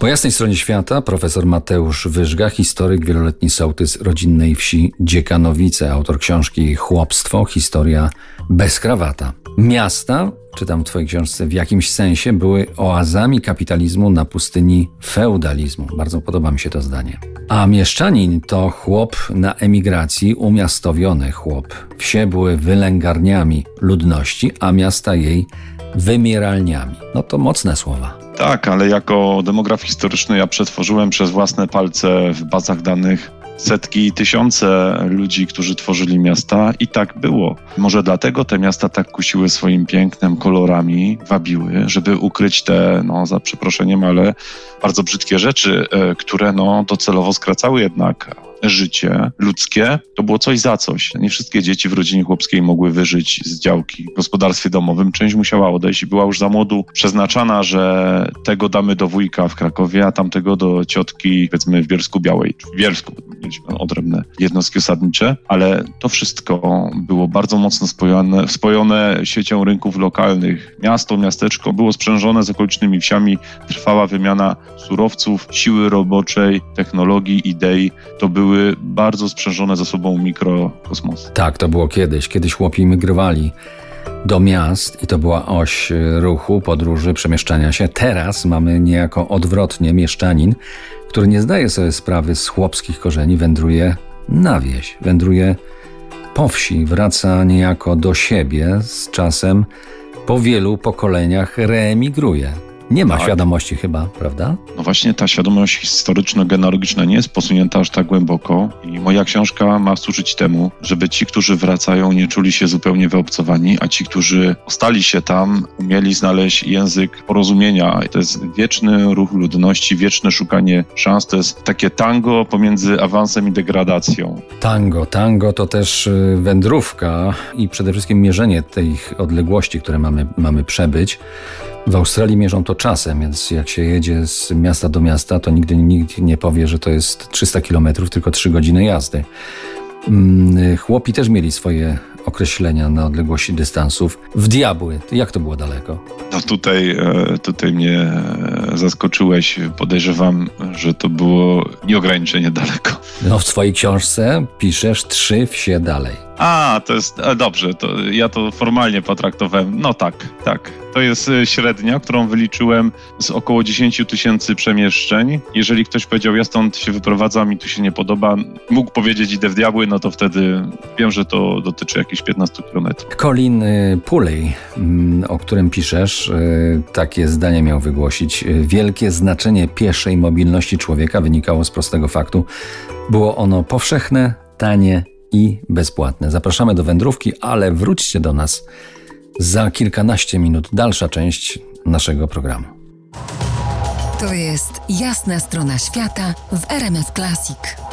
Po jasnej stronie świata profesor Mateusz Wyżga, historyk, wieloletni sołtys rodzinnej wsi Dziekanowice, autor książki Chłopstwo, historia bez krawata. Miasta, czytam w twojej książce, w jakimś sensie były oazami kapitalizmu na pustyni feudalizmu. Bardzo podoba mi się to zdanie. A mieszczanin to chłop na emigracji, umiastowiony chłop. Wsie były wylęgarniami ludności, a miasta jej wymieralniami. No to mocne słowa. Tak, ale jako demograf historyczny ja przetworzyłem przez własne palce w bazach danych setki i tysiące ludzi, którzy tworzyli miasta i tak było. Może dlatego te miasta tak kusiły swoim pięknem, kolorami, wabiły, żeby ukryć te, no za przeproszeniem, ale bardzo brzydkie rzeczy, e, które no docelowo skracały jednak życie ludzkie to było coś za coś. Nie wszystkie dzieci w rodzinie chłopskiej mogły wyżyć z działki w gospodarstwie domowym. Część musiała odejść i była już za młodu przeznaczana, że tego damy do wujka w Krakowie, a tamtego do ciotki, powiedzmy w Bielsku Białej, w Bielsku, mieliśmy odrębne jednostki osadnicze, ale to wszystko było bardzo mocno spojone, spojone siecią rynków lokalnych. Miasto, miasteczko było sprzężone z okolicznymi wsiami, trwała wymiana surowców, siły roboczej, technologii, idei. To były bardzo sprzężone ze sobą mikrokosmosy. Tak, to było kiedyś. Kiedyś chłopi migrowali do miast i to była oś ruchu, podróży, przemieszczania się. Teraz mamy niejako odwrotnie mieszczanin, który nie zdaje sobie sprawy z chłopskich korzeni, wędruje na wieś, wędruje po wsi, wraca niejako do siebie z czasem, po wielu pokoleniach reemigruje. Nie ma tak. świadomości chyba, prawda? No właśnie ta świadomość historyczno-genealogiczna nie jest posunięta aż tak głęboko i moja książka ma służyć temu, żeby ci, którzy wracają, nie czuli się zupełnie wyobcowani, a ci, którzy ostali się tam, umieli znaleźć język porozumienia. To jest wieczny ruch ludności, wieczne szukanie szans. To jest takie tango pomiędzy awansem i degradacją. Tango, tango to też y, wędrówka i przede wszystkim mierzenie tych odległości, które mamy, mamy przebyć. W Australii mierzą to czasem, więc jak się jedzie z miasta do miasta, to nigdy nikt nie powie, że to jest 300 km, tylko 3 godziny jazdy. Mm, chłopi też mieli swoje określenia na odległości dystansów. W diabły, jak to było daleko? No tutaj, e, tutaj mnie e, zaskoczyłeś. Podejrzewam, że to było nieograniczenie daleko. No w swojej książce piszesz trzy wsie dalej. A, to jest e, dobrze, to ja to formalnie potraktowałem. No tak, tak. To jest średnia, którą wyliczyłem z około 10 tysięcy przemieszczeń. Jeżeli ktoś powiedział, ja stąd się wyprowadzam, mi tu się nie podoba, mógł powiedzieć, idę w diabły, no to wtedy wiem, że to dotyczy jakichś 15 kilometrów. Colin Pulley, mm, o którym piszesz, takie zdanie miał wygłosić. Wielkie znaczenie pieszej mobilności człowieka wynikało z prostego faktu. Było ono powszechne, tanie i bezpłatne. Zapraszamy do wędrówki, ale wróćcie do nas za kilkanaście minut. Dalsza część naszego programu. To jest jasna strona świata w RMS Classic.